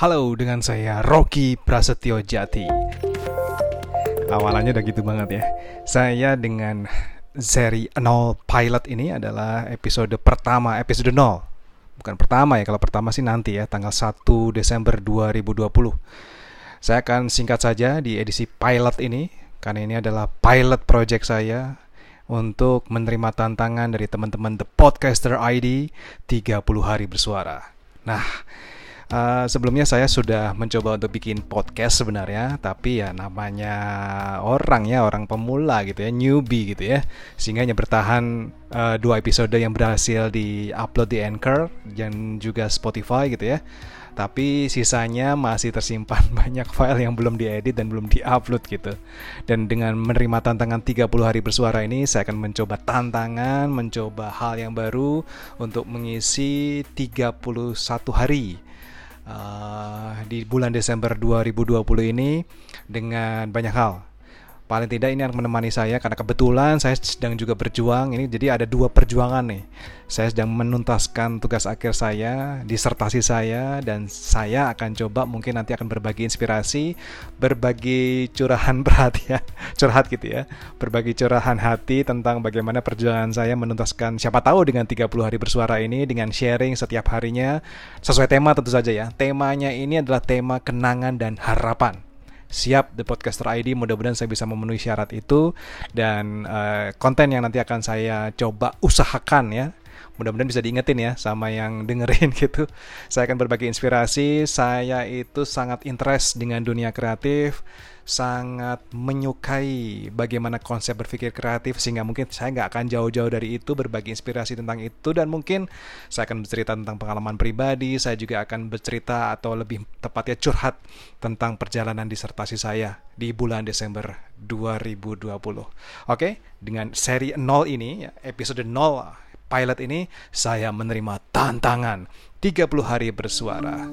Halo, dengan saya Rocky Prasetyo Jati. Awalannya udah gitu banget ya. Saya dengan seri 0 pilot ini adalah episode pertama, episode 0. Bukan pertama ya, kalau pertama sih nanti ya, tanggal 1 Desember 2020. Saya akan singkat saja di edisi pilot ini, karena ini adalah pilot project saya untuk menerima tantangan dari teman-teman The Podcaster ID 30 hari bersuara. Nah, Uh, sebelumnya saya sudah mencoba untuk bikin podcast sebenarnya, tapi ya namanya orang ya orang pemula gitu ya, newbie gitu ya, sehingga hanya bertahan uh, dua episode yang berhasil di upload di Anchor dan juga Spotify gitu ya. Tapi sisanya masih tersimpan banyak file yang belum diedit dan belum diupload gitu. Dan dengan menerima tantangan 30 hari bersuara ini, saya akan mencoba tantangan, mencoba hal yang baru untuk mengisi 31 hari uh, di bulan Desember 2020 ini dengan banyak hal. Paling tidak ini yang menemani saya karena kebetulan saya sedang juga berjuang ini jadi ada dua perjuangan nih. Saya sedang menuntaskan tugas akhir saya, disertasi saya dan saya akan coba mungkin nanti akan berbagi inspirasi, berbagi curahan perhatian, curhat gitu ya. Berbagi curahan hati tentang bagaimana perjuangan saya menuntaskan siapa tahu dengan 30 hari bersuara ini dengan sharing setiap harinya sesuai tema tentu saja ya. Temanya ini adalah tema kenangan dan harapan siap The Podcaster ID. Mudah-mudahan saya bisa memenuhi syarat itu dan uh, konten yang nanti akan saya coba usahakan ya. Mudah-mudahan bisa diingetin ya sama yang dengerin gitu. Saya akan berbagi inspirasi. Saya itu sangat interest dengan dunia kreatif sangat menyukai bagaimana konsep berpikir kreatif sehingga mungkin saya nggak akan jauh-jauh dari itu berbagi inspirasi tentang itu. Dan mungkin saya akan bercerita tentang pengalaman pribadi saya juga akan bercerita atau lebih tepatnya curhat tentang perjalanan disertasi saya di bulan Desember 2020 oke dengan seri 0 ini episode 0 pilot ini saya menerima tantangan 30 hari bersuara